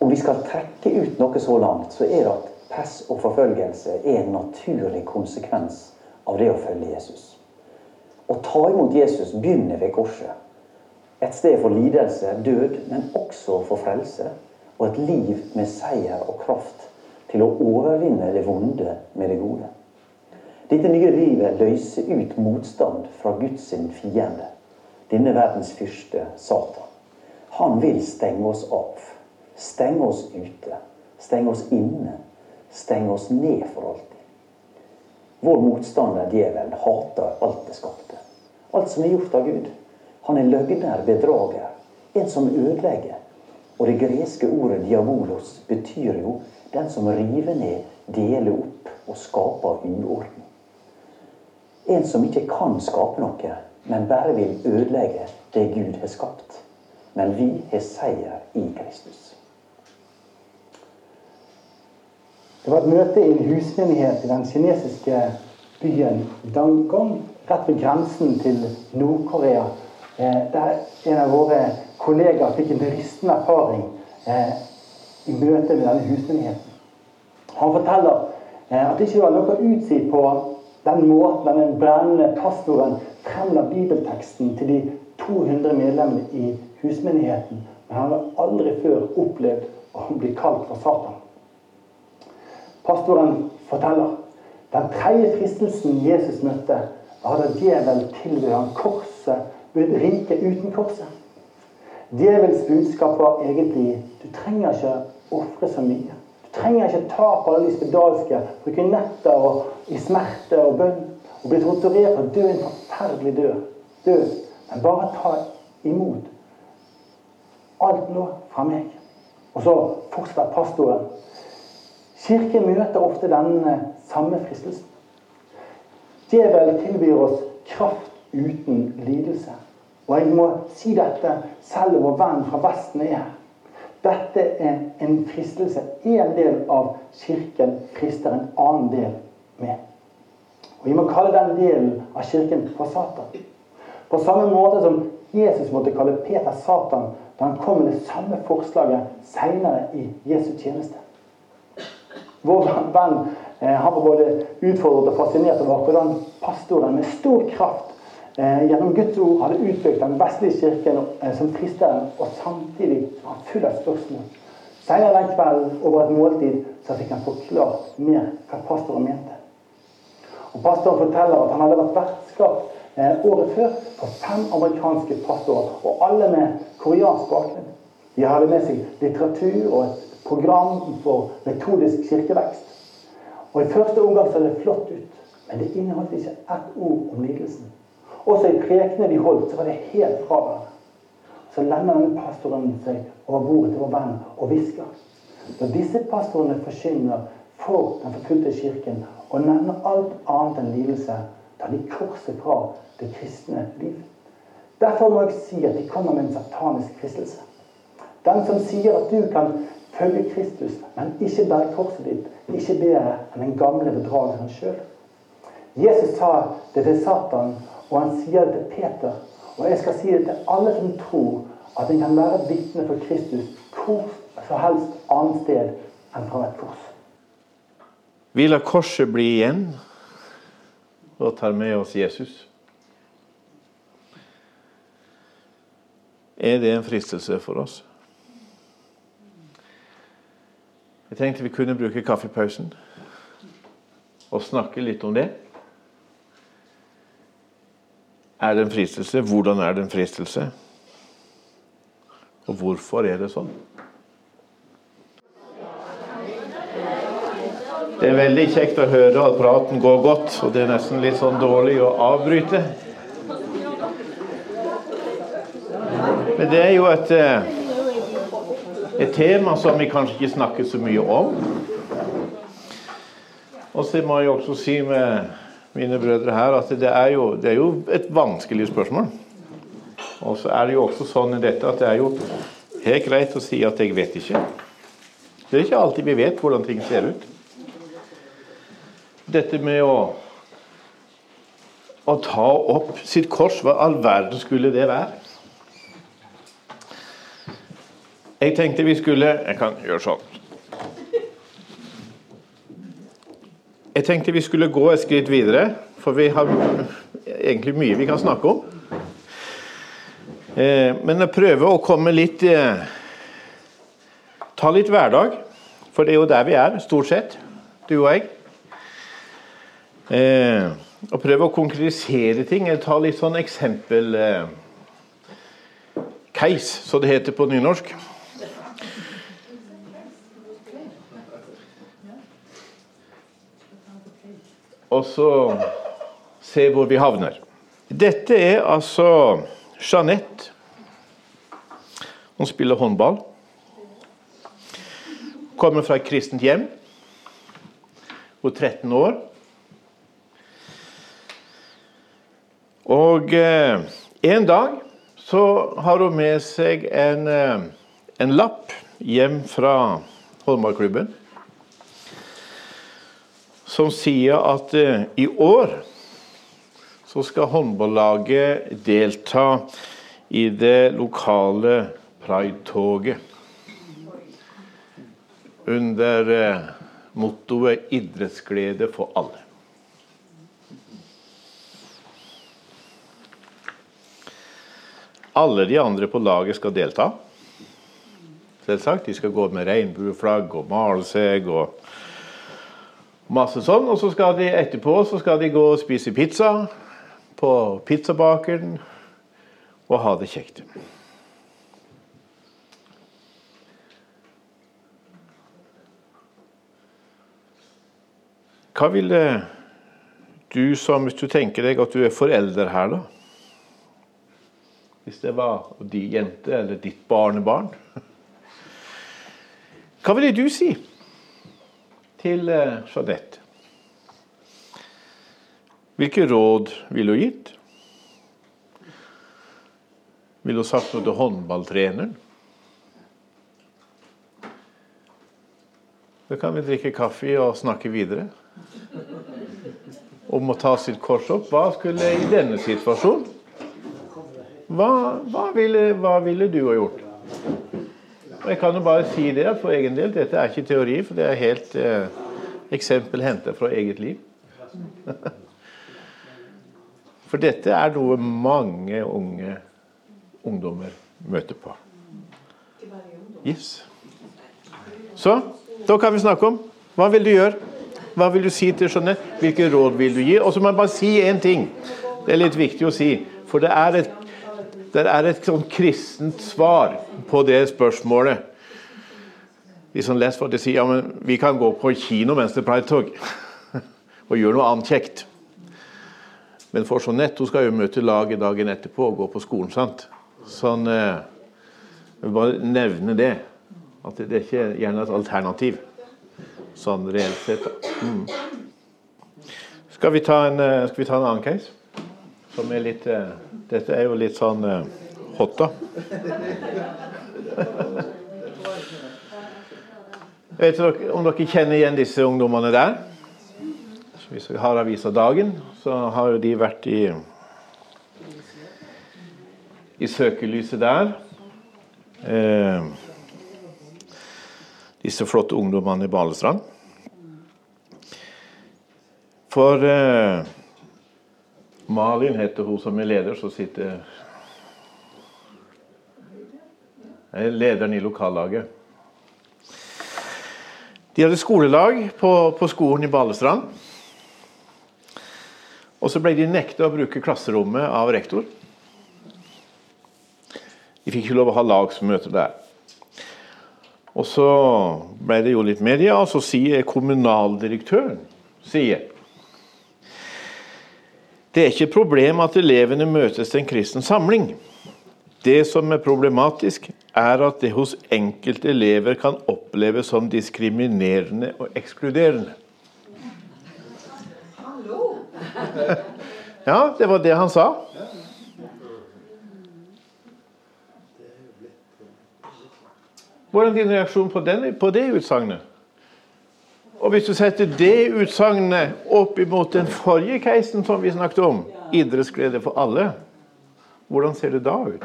Om vi skal trekke ut noe så langt, så er det at press og forfølgelse er en naturlig konsekvens av det å følge Jesus. Å ta imot Jesus begynner ved korset. Et sted for lidelse, død, men også for frelse. Og et liv med seier og kraft til å overvinne det vonde med det gode. Dette nye livet løser ut motstand fra Guds fiende, denne verdens fyrste, Satan. Han vil stenge oss av, stenge oss ute, stenge oss inne, stenge oss ned for alltid. Vår motstander, djevelen, hater alt det skapte. Alt som er gjort av Gud. Han er løgner, bedrager, en som ødelegger. Og det greske ordet 'diabolos' betyr jo den som river ned, deler opp og skaper uorden. En som ikke kan skape noe, men bare vil ødelegge det Gud har skapt. Men vi har seier i Kristus. Det var et møte i en husmenighet i den kinesiske byen Dangong, rett ved grensen til Nord-Korea. Eh, der en av våre kollegaer fikk en rystende erfaring eh, i møte med denne husmenigheten. Han forteller eh, at det ikke var noe å utsi på den måten den brennende pastoren fremla bibelteksten til de 200 medlemmene i husmenigheten. Men han hadde aldri før opplevd å bli kalt for Satan. Pastoren forteller den tredje fristelsen Jesus møtte, var da djevel tilbød ham korset, riket uten korset. Djevelens budskap var egentlig du trenger ikke ofre så mye. Du trenger ikke ta på alle de spedalske, bruke netter og, i smerte og bønn og bli torturert og dø en forferdelig død. død. Men bare ta imot alt nå fra meg. Og så fortsetter pastoren. Kirken møter ofte denne samme fristelsen. Djevel tilbyr oss kraft uten lidelse. Og jeg må si dette selv om vår venn fra Vesten er her. Dette er en fristelse. En del av kirken frister en annen del med. Og Vi må kalle den delen av kirken for Satan. På samme måte som Jesus måtte kalle Peter Satan da han kom med det samme forslaget senere i Jesu tjeneste. Vår venn eh, han både utfordret og fascinert over hvordan pastoren med stor kraft gjennom Guds ord hadde utbygd den vestlige kirken eh, som kristen, og samtidig var full av spørsmål. Senere den kvelden over et måltid så fikk han forklart mer hva pastoren mente. Og Pastoren forteller at han hadde vært vertskap eh, året før for fem amerikanske pastorer, og alle med koreansk bakgrunn. De hadde med seg litteratur og et program for metodisk kirkevekst. Og I første omgang så det flott ut, men det inneholdt ikke ett ord om lidelsen. Også i prekene de holdt, så var det helt fraværende. Så lener denne pastoren seg over bordet til vår venn og hvisker. Når disse pastorene forkynner for den forfulgte kirken og nevner alt annet enn lidelse, tar de korset fra det kristne liv. Derfor må jeg si at de kommer med en satanisk fristelse. Den som sier at du kan følge Kristus, men ikke bære korset ditt, ikke bedre enn den gamle bedrageren sjøl. Jesus sa det til Satan, og han sier det til Peter. Og jeg skal si det til alle som tror at en kan være vitne for Kristus hvor som helst annet sted enn fra et kors. Vi lar korset bli igjen og tar med oss Jesus. Er det en fristelse for oss? Jeg tenkte vi kunne bruke kaffepausen og snakke litt om det. Er det en fristelse? Hvordan er det en fristelse? Og hvorfor er det sånn? Det er veldig kjekt å høre at praten går godt, og det er nesten litt sånn dårlig å avbryte. Men det er jo et, eh, et tema som vi kanskje ikke snakker så mye om. Og så må jeg også si med mine brødre her at det er jo, det er jo et vanskelig spørsmål. Og så er det jo også sånn i dette at det er jo helt greit å si at 'jeg vet ikke'. Det er ikke alltid vi vet hvordan ting ser ut. Dette med å, å ta opp sitt kors, hva all verden skulle det være? Jeg tenkte vi skulle Jeg kan gjøre sånn. Jeg tenkte vi skulle gå et skritt videre, for vi har egentlig mye vi kan snakke om. Eh, men jeg prøver å komme litt eh, Ta litt hverdag, for det er jo der vi er, stort sett, du og jeg. Eh, og prøve å konkretisere ting. Jeg tar litt sånn eksempel Case, som det heter på nynorsk. Og så se hvor vi havner. Dette er altså Jeanette. Hun spiller håndball. Kommer fra et kristent hjem. Hun er 13 år. Og eh, en dag så har hun med seg en, eh, en lapp hjem fra håndballklubben som sier at eh, i år så skal håndballaget delta i det lokale pridetoget Under eh, mottoet 'idrettsglede for alle'. Alle de andre på laget skal delta. Selvsagt. De skal gå med regnbueflagg og male seg og Masse sånn. Og så skal de etterpå så skal de gå og spise pizza på pizzabakeren og ha det kjekt. Hva ville du som Hvis du tenker deg at du er forelder her, da? Hvis det var de jente eller ditt barnebarn. Hva ville du si til eh, Jeanette? Hvilke råd ville hun gitt? Ville hun sagt noe til håndballtreneren? Da kan vi drikke kaffe og snakke videre om å ta sitt kors opp. Hva skulle i denne situasjonen? Hva, hva, ville, hva ville du ha gjort? Og Jeg kan jo bare si det at for egen del, dette er ikke teori, for det er helt eh, eksempel henta fra eget liv. For dette er noe mange unge ungdommer møter på. Yes. Så da kan vi snakke om hva vil du gjøre? Hva vil du si til Jeanette? Hvilke råd vil du gi? Og så må jeg bare si én ting. Det er litt viktig å si. For det er et, det er et sånn kristent svar på det spørsmålet. De som leser for det sier ja, men vi kan gå på kino mens det er pridetog. og gjøre noe annet kjekt. Men for Jeanette hun skal jo møte laget dagen etterpå og gå på skolen. sant? Sånn, eh, Jeg vil bare nevne det. At det er ikke gjerne et alternativ. Sånn reelt sett. Mm. Skal, vi en, eh, skal vi ta en annen case? Som er litt eh, Dette er jo litt sånn hot, da. Jeg vet ikke om dere kjenner igjen disse ungdommene der. Hvis vi har avisa Dagen, så har jo de vært i i søkelyset der. Eh, disse flotte ungdommene i Balestrand. For eh, Malin heter hun som er leder, som sitter er lederen i lokallaget. De hadde skolelag på, på skolen i Balestrand. Og så ble de nekta å bruke klasserommet av rektor. De fikk ikke lov å ha lagsmøte der. Og så ble det jo litt media, og så sier kommunaldirektøren sier Det er ikke et problem at elevene møtes til en kristen samling. Det som er problematisk, er at det hos enkelte elever kan oppleves som diskriminerende og ekskluderende. Ja, det var det han sa. Hvordan er din reaksjon på, den, på det utsagnet? Og hvis du setter det utsagnet opp imot den forrige casen som vi snakket om, idrettsglede for alle, hvordan ser det da ut?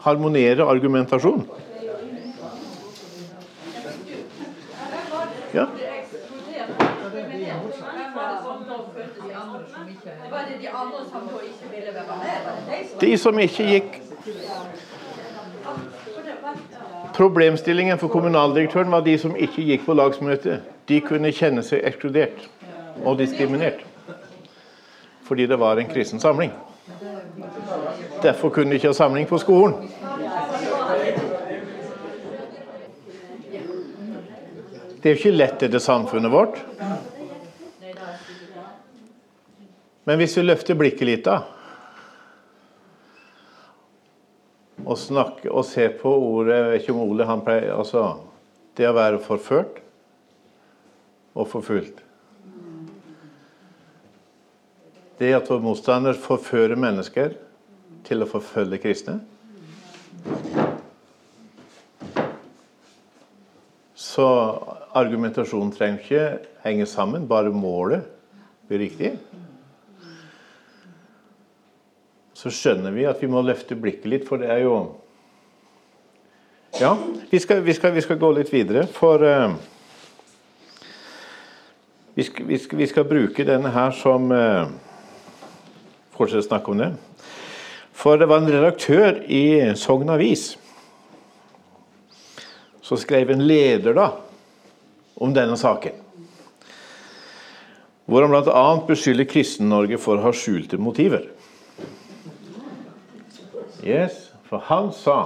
Harmonere argumentasjon? Ja. De som ikke gikk Problemstillingen for kommunaldirektøren var de som ikke gikk på lagsmøte. De kunne kjenne seg ekskludert og diskriminert fordi det var en kristen samling. Derfor kunne de ikke ha samling på skolen. Det er jo ikke lett, dette samfunnet vårt. Men hvis vi løfter blikket litt, da og snakke og se på ordet Jeg vet ikke om Ole han pleier Altså det å være forført og forfulgt. Det at vår motstander forfører mennesker til å forfølge kristne. Så argumentasjonen trenger ikke henge sammen, bare målet blir riktig. Så skjønner vi at vi må løfte blikket litt, for det er jo Ja, vi skal, vi skal, vi skal gå litt videre, for uh, vi, skal, vi, skal, bruke denne her som uh, Fortsett å snakke om det. For det var en redaktør i Sogn Avis som skrev en leder da, om denne saken. Hvor han bl.a. beskylder Kristen-Norge for å ha skjulte motiver. Yes, for han sa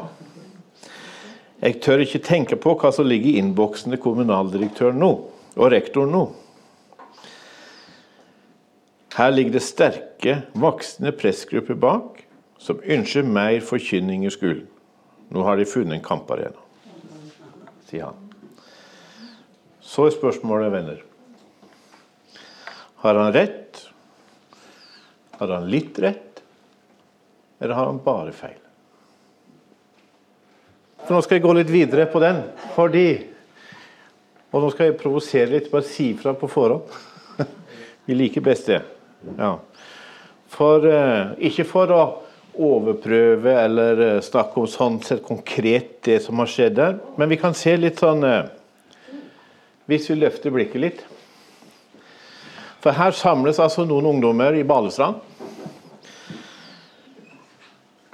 jeg tør ikke tenke på hva som ligger i innboksen til kommunaldirektøren nå, og rektoren nå. Her ligger det sterke, voksne pressgrupper bak, som ønsker mer forkynning i skolen. Nå har de funnet en kamparena, sier han. Så er spørsmålet, venner. Har han rett? Har han litt rett? Eller har han bare feil? For Nå skal jeg gå litt videre på den. Fordi Og nå skal jeg provosere litt. Bare si fra på forhånd. Vi liker best det. Ja. For, eh, ikke for å overprøve eller eh, snakke om sånn sett konkret det som har skjedd der, men vi kan se litt sånn eh, Hvis vi løfter blikket litt. For her samles altså noen ungdommer i Balestrand.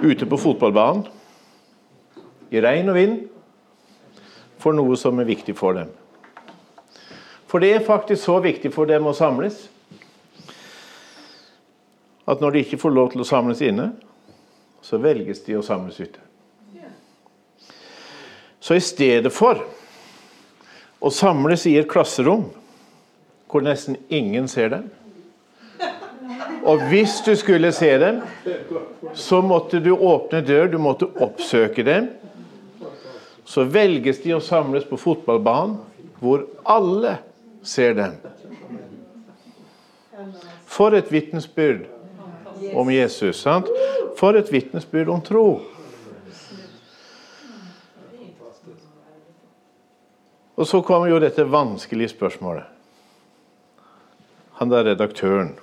Ute på fotballbanen i regn og vind for noe som er viktig for dem. For det er faktisk så viktig for dem å samles at når de ikke får lov til å samles inne, så velges de å samles ute. Så i stedet for å samles i et klasserom hvor nesten ingen ser dem Og hvis du skulle se dem, så måtte du åpne dør, du måtte oppsøke dem så velges de å samles på fotballbanen, hvor alle ser dem. For et vitnesbyrd om Jesus. sant? For et vitnesbyrd om tro. Og så kommer jo dette vanskelige spørsmålet. Han der redaktøren.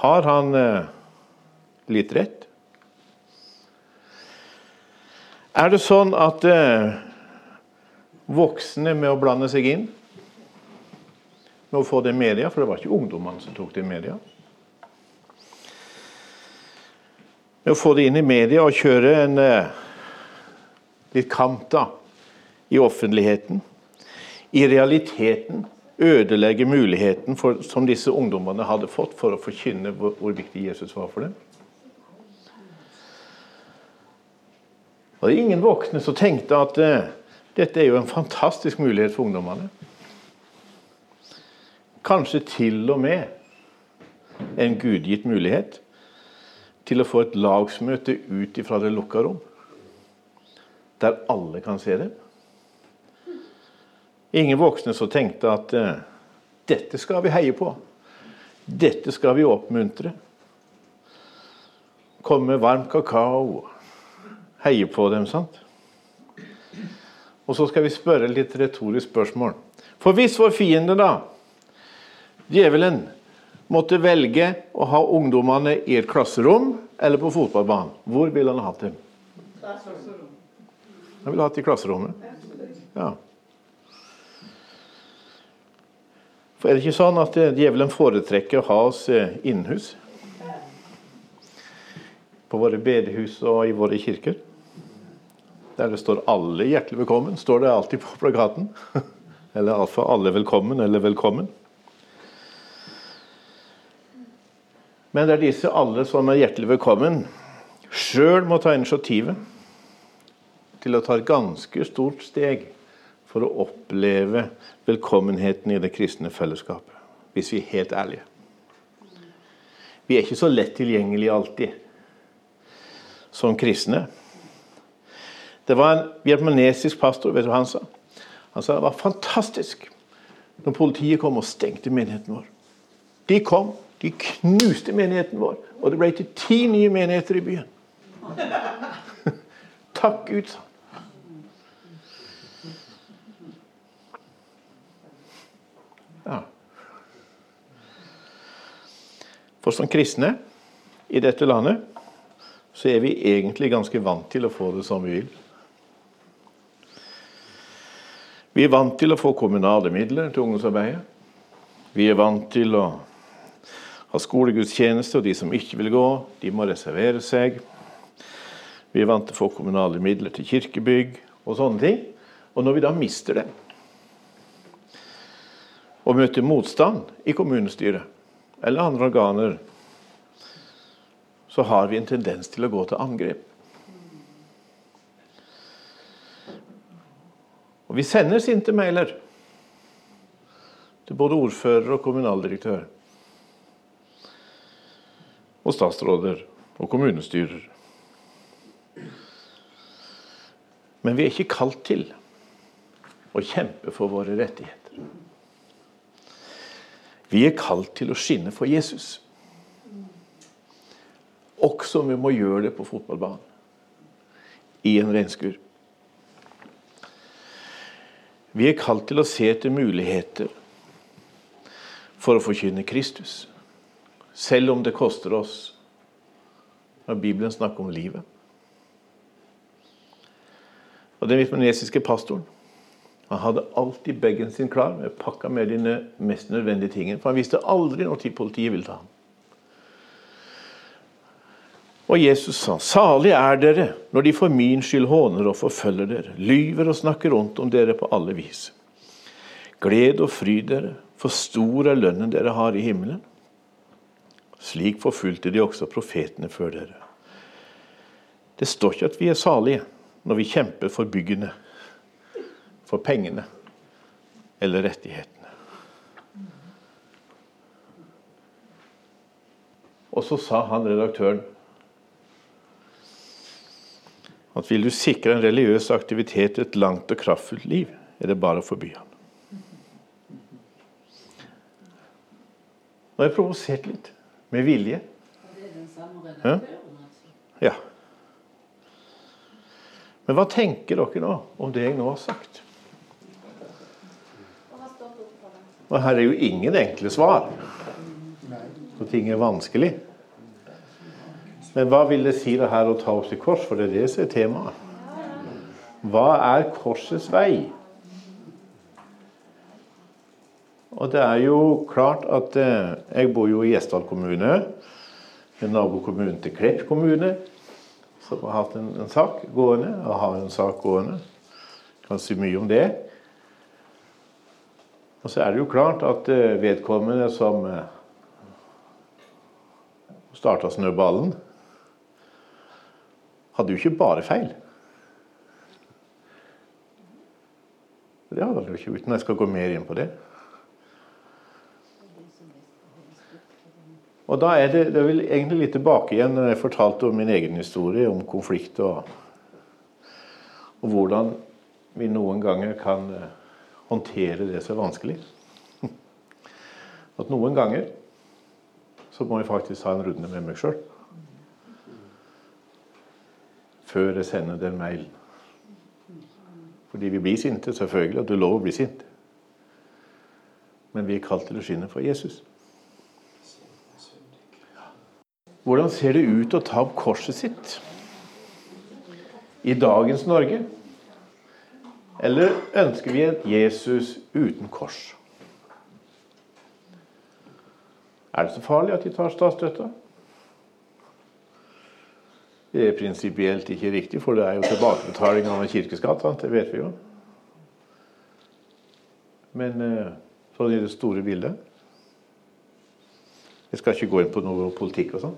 Har han eh, litt rett? Er det sånn at eh, voksne med å blande seg inn med å få det i media, for det var ikke ungdommene som tok det i media Med å få det inn i media og kjøre en eh, litt kamp da, i offentligheten. I realiteten ødelegge muligheten for, som disse ungdommene hadde fått for å forkynne hvor, hvor viktig Jesus var for dem. Og det er ingen voksne som tenkte at uh, dette er jo en fantastisk mulighet for ungdommene. Kanskje til og med en gudgitt mulighet til å få et lagsmøte ut fra det lukka rom. Der alle kan se dem. Ingen voksne som tenkte at eh, dette skal vi heie på. Dette skal vi oppmuntre. Komme med varm kakao Heie på dem. sant? Og så skal vi spørre litt retorisk spørsmål. For hvis vår fiende, da, djevelen, måtte velge å ha ungdommene i et klasserom eller på fotballbanen, hvor ville han hatt dem? Han ville hatt i klasserommet. Ja. For Er det ikke sånn at djevelen foretrekker å ha oss innhus? innenhus? På våre bedehus og i våre kirker? der det står 'alle hjertelig velkommen', står det alltid på plakaten. Eller iallfall 'alle velkommen' eller 'velkommen'. Men det er disse alle som er hjertelig velkommen, sjøl må ta initiativet til å ta et ganske stort steg for å oppleve velkommenheten i det kristne fellesskapet, hvis vi er helt ærlige. Vi er ikke så lett tilgjengelige alltid som kristne. Det var en vietnamesisk pastor. vet du hva Han sa Han sa det var fantastisk når politiet kom og stengte menigheten vår. De kom, de knuste menigheten vår, og det ble til ti nye menigheter i byen. Takk Gud, sa For som kristne i dette landet så er vi egentlig ganske vant til å få det som vi vil. Vi er vant til å få kommunale midler til ungdomsarbeidet. Vi er vant til å ha skolegudstjeneste, og de som ikke vil gå, de må reservere seg. Vi er vant til å få kommunale midler til kirkebygg og sånne ting. Og når vi da mister det, og møter motstand i kommunestyret eller andre organer, så har vi en tendens til å gå til angrep. Og vi sender sinte mailer til både ordfører og kommunaldirektør. Og statsråder og kommunestyrer. Men vi er ikke kalt til å kjempe for våre rettigheter. Vi er kalt til å skinne for Jesus. Også om vi må gjøre det på fotballbanen. I en regnskur. Vi er kalt til å se etter muligheter for å forkynne Kristus. Selv om det koster oss når Bibelen snakker om livet. Og Den vietnamesiske pastoren han hadde alltid bagen sin klar med pakka med de mest nødvendige tingene. For han visste aldri når politiet ville ta ham. Og Jesus sa, 'Salig er dere når de for min skyld håner og forfølger dere, lyver og snakker rundt om dere på alle vis.' Gled og fry dere, for stor er lønnen dere har i himmelen. Slik forfulgte de også profetene før dere. Det står ikke at vi er salige når vi kjemper for byggene, for pengene eller rettighetene. Og så sa han redaktøren at vil du sikre en religiøs aktivitet et langt og kraftfullt liv, er det bare å forby han. Nå har jeg provosert litt. Med vilje. Ja. ja. Men hva tenker dere nå om det jeg nå har sagt? Og her er jo ingen enkle svar. Og ting er vanskelig. Men hva vil det si det her å ta opp til kors? For det er det som er temaet. Hva er korsets vei? Og det er jo klart at eh, Jeg bor jo i Gjesdal kommune, en nabokommune til Klepp kommune, som har hatt en, en, sak gående, og har en sak gående. Kan si mye om det. Og så er det jo klart at eh, vedkommende som eh, starta snøballen, hadde jo ikke bare feil. Det hadde han jo ikke, uten jeg skal gå mer inn på det. Og da er det, er vel egentlig litt tilbake igjen når jeg fortalte om min egen historie om konflikt og, og hvordan vi noen ganger kan eh, håndtere det som er vanskelig. At noen ganger så må jeg faktisk ha en runde med meg sjøl før jeg sender den mailen. Fordi vi blir sinte, selvfølgelig, og det er lov å bli sint. Men vi er kalt til å skinne for Jesus. Hvordan ser det ut å ta opp korset sitt i dagens Norge? Eller ønsker vi et Jesus uten kors? Er det så farlig at de tar statsstøtte? Det er prinsipielt ikke riktig, for det er jo tilbakebetaling av en kirkeskatt. Det vet vi jo. Men eh, sånn i det store bildet Jeg skal ikke gå inn på noe politikk og sånn.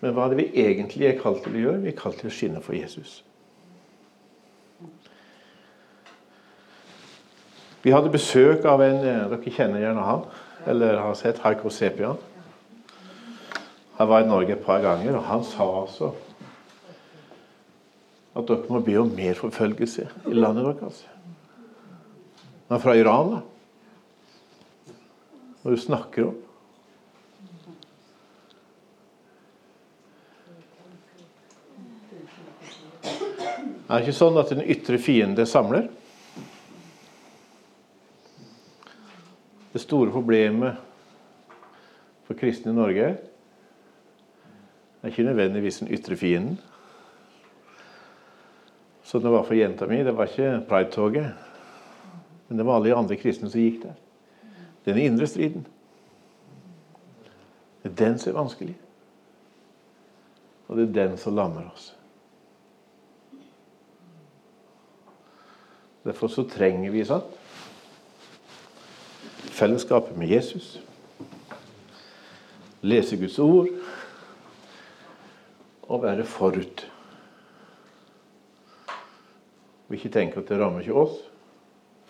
Men hva er det vi egentlig er kalt til å gjøre? Vi er kalt til å skinne for Jesus. Vi hadde besøk av en eh, Dere kjenner gjerne han, eller har sett Haiko Sepian. Han var i Norge et par ganger, og han sa altså at dere må be om mer forfølgelse i landet deres. Han er fra Iran, da. Når du snakker om Er ikke sånn at den ytre fiende samler? Det store problemet for kristne i Norge er ikke nødvendigvis den ytre fienden. Så det var for jenta mi, det var ikke Pride-toget. Men det var alle de andre kristne som gikk der. Den indre striden. Det er den som er vanskelig. Og det er den som lammer oss. Derfor så trenger vi sant? Fellesskapet med Jesus. Lese Guds ord og være forut. Og ikke tenke at det rammer ikke oss,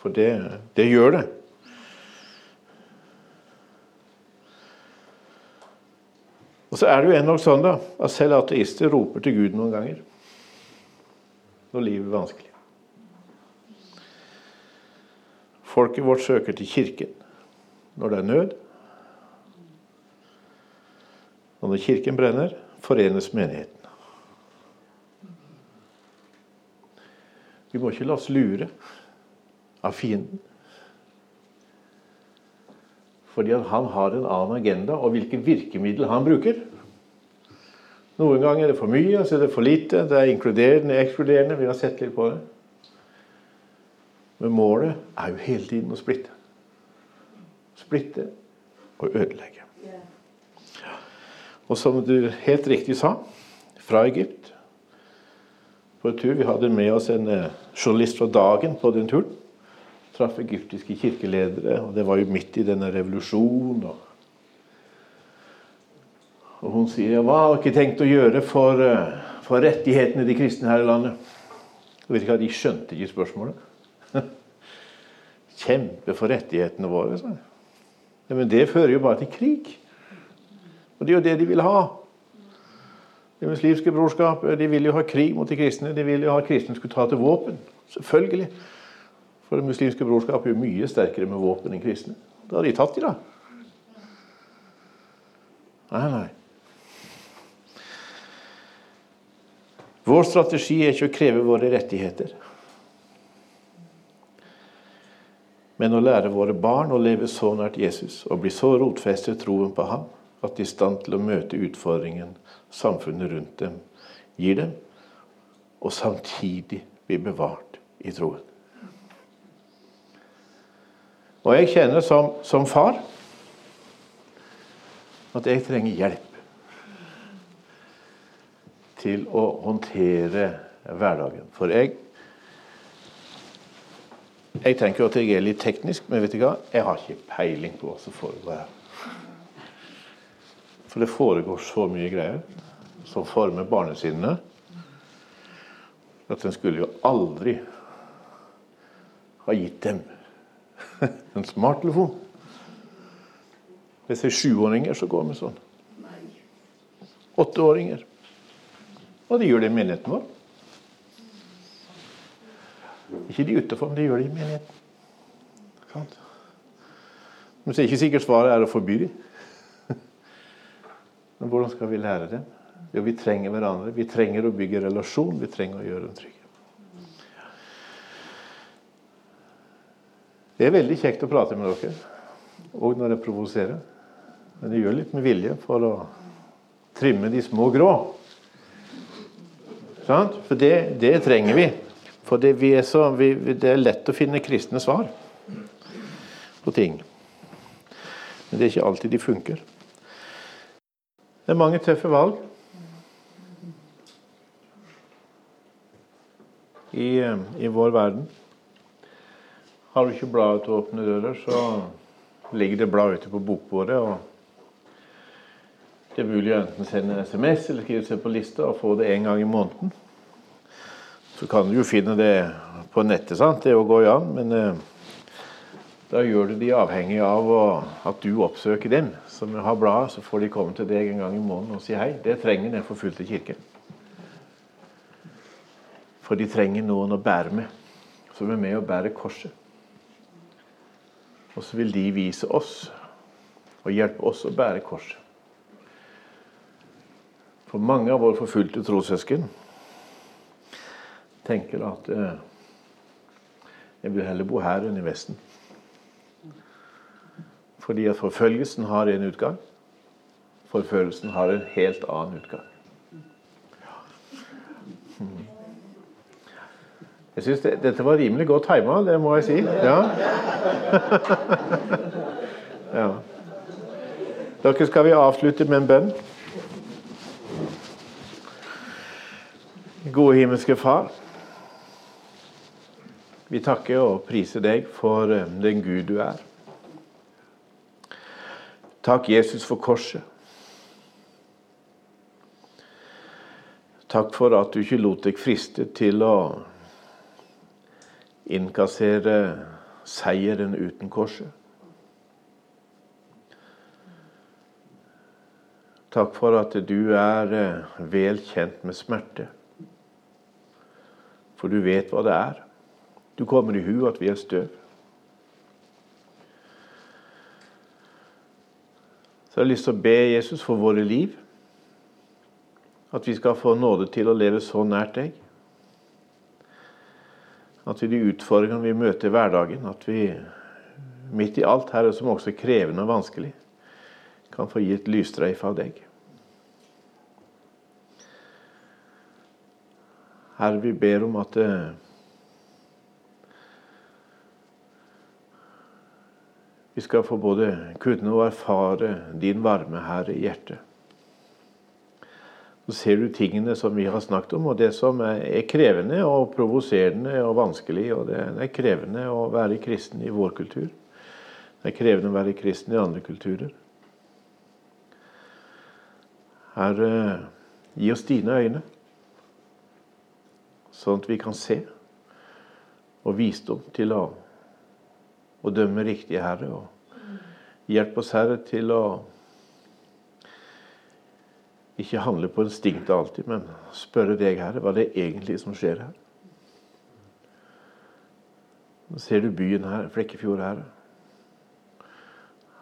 for det, det gjør det. Og så er det jo ennå sånn da, at selv ateister roper til Gud noen ganger når livet er vanskelig. Folket vårt søker til kirken når det er nød. Og når kirken brenner, forenes menigheten. Vi må ikke la oss lure av fienden. Fordi han har en annen agenda, og hvilke virkemidler han bruker. Noen ganger er det for mye, så er det for lite. Det er inkluderende, ekskluderende. Vi har sett litt på det. Men målet er jo hele tiden å splitte. Splitte og ødelegge. Og som du helt riktig sa, fra Egypt på en tur. Vi hadde med oss en eh, journalist fra Dagen på den turen. Traff egyptiske kirkeledere, og det var jo midt i denne revolusjonen. Og, og hun sier hva har dere tenkt å gjøre for, eh, for rettighetene de kristne her i landet? Jeg vet ikke, De skjønte ikke spørsmålet. Kjempe for rettighetene våre, sa jeg. Men det fører jo bare til krig. Og det er jo det de vil ha. Det muslimske brorskapet de vil jo ha krig mot de kristne. De vil jo ha at kristne skulle ta til våpen. Selvfølgelig. For det muslimske brorskapet er jo mye sterkere med våpen enn kristne. Da har de tatt de, da. Nei, nei. Vår strategi er ikke å kreve våre rettigheter, men å lære våre barn å leve så nært Jesus og bli så rotfestet troen på ham at de er i stand til å møte utfordringen samfunnet rundt dem gir dem, og samtidig bli bevart i troen. Og jeg kjenner som, som far at jeg trenger hjelp til å håndtere hverdagen. For jeg jeg tenker at jeg er litt teknisk, men vet du hva? jeg har ikke peiling på hva som foregår her. For det foregår så mye greier som former barnesinnene at en skulle jo aldri ha gitt dem en smarttelefon. Hvis det er sjuåringer, så går vi sånn. Åtteåringer. Og de gjør det i menigheten vår. Ikke de utenfor, men de gjør det i menigheten. Men så er ikke sikkert svaret er å forby dem. Men hvordan skal vi lære dem? Jo, vi trenger hverandre. Vi trenger å bygge relasjon. Vi trenger å gjøre dem trygge. Det er veldig kjekt å prate med dere, og når jeg provoserer. Men jeg gjør litt med vilje for å trimme de små grå. For det, det trenger vi. For det, er så, vi, det er lett å finne kristne svar på ting. Men det er ikke alltid de funker. Det er mange tøffe valg. I, I, vår verden. Har du ikke bladet til åpne dører, så ligger det blad ute på bokbordet. og Det er mulig å enten sende en SMS eller skrive seg på lista og få det en gang i måneden. Så kan du jo finne det på nettet, sant? det går jo an. Men eh, da gjør du de avhengig av at du oppsøker dem som har bladet. Så får de komme til deg en gang i måneden og si hei. Det trenger den forfulgte kirken. For de trenger noen å bære med, som er med å bære korset. Og så vil de vise oss og hjelpe oss å bære korset. For mange av våre forfulgte trossøsken tenker at eh, jeg vil heller bo her enn i Vesten. Fordi at forfølgelsen har en utgang. Forfølgelsen har en helt annen utgang. Jeg syns det, dette var rimelig godt tima, det må jeg si. Ja. ja. Dere skal vi avslutte med en bønn. Gode himmelske Far. Vi takker og priser deg for eh, den Gud du er. Takk, Jesus, for korset. Takk for at du ikke lot deg friste til å innkassere seieren uten korset. Takk for at du er eh, vel kjent med smerte. For du vet hva det er. Du kommer i hu at vi er støv. Så jeg har lyst til å be Jesus for våre liv. At vi skal få nåde til å leve så nært deg. At vi de utfordringene vi møter i hverdagen, at vi midt i alt her, som også er krevende og vanskelig, kan få gi et lysstreif av deg. Herre, vi ber om at eh, vi skal få både kunne og erfare din varme her i hjertet. Så ser du tingene som vi har snakket om, og det som er krevende og provoserende og vanskelig. og Det er krevende å være kristen i vår kultur. Det er krevende å være kristen i andre kulturer. Herre, gi oss dine øyne, sånn at vi kan se, og visdom til å, å dømme riktig, Herre. Og hjelp oss, Herre, til å ikke handle på instinktet alltid, men spørre deg, Herre, hva det er egentlig som skjer her. Nå ser du byen her, Flekkefjord, Herre.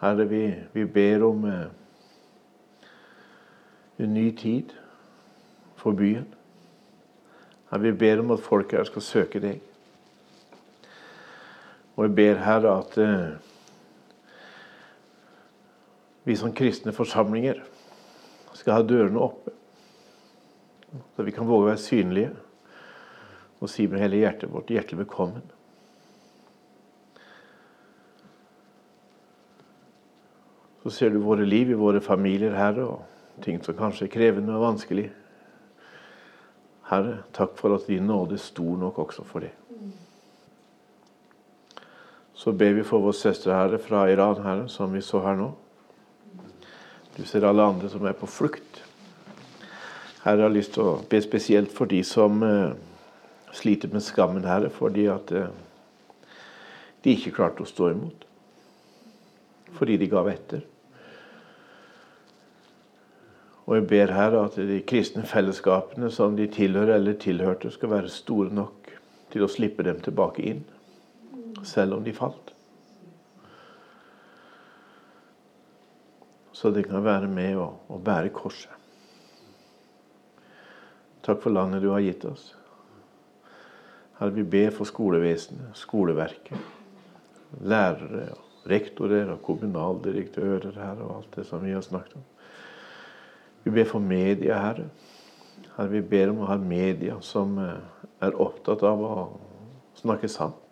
Herre, vi, vi ber om eh, en ny tid for byen. Herre, vi ber om at folk her skal søke deg. Og jeg ber, Herre, at eh, vi som kristne forsamlinger skal ha dørene oppe. Så vi kan våge å være synlige og si med hele hjertet vårt hjertelig velkommen. Så ser du våre liv i våre familier, Herre, og ting som kanskje er krevende og vanskelig. Herre, takk for at din nåde er stor nok også for det. Så ber vi for vår søster Herre fra Iran, Herre, som vi så her nå. Du ser alle andre som er på flukt. Herre, jeg har lyst til å be spesielt for de som uh, sliter med skammen, Herre, fordi at uh, de ikke klarte å stå imot. Fordi de gav etter. Og jeg ber Herre at de kristne fellesskapene som de tilhører eller tilhørte, skal være store nok til å slippe dem tilbake inn, selv om de falt. så de kan være med og, og bære korset. Takk for landet du har gitt oss. Herre, vi ber for skolevesenet, skoleverket, lærere, rektorer og kommunaldirektører her og alt det som vi har snakket om. Vi ber for media, Herre. Herre, vi ber om å ha media som eh, er opptatt av å snakke sant.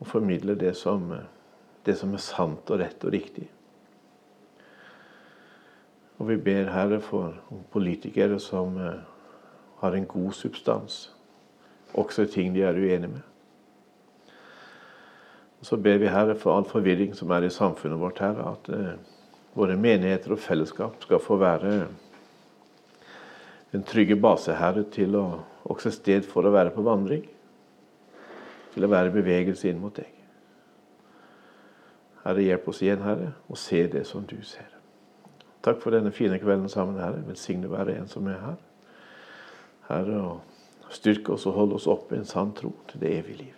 Og formidle det som det som er sant og rett og riktig. Og vi ber Herre for politikere som eh, har en god substans, også i ting de er uenige med. Og så ber vi Herre for all forvirring som er i samfunnet vårt, Herre, at eh, våre menigheter og fellesskap skal få være en trygge base, Herre, til å også sted for å være på vandring. Til å være bevegelse inn mot deg. Herre, hjelp oss igjen, Herre, og se det som du ser. Takk for denne fine kvelden sammen, Herre. Velsigne hver en som er her. Herre, og styrke oss og holde oss oppe i en sann tro til det evige liv.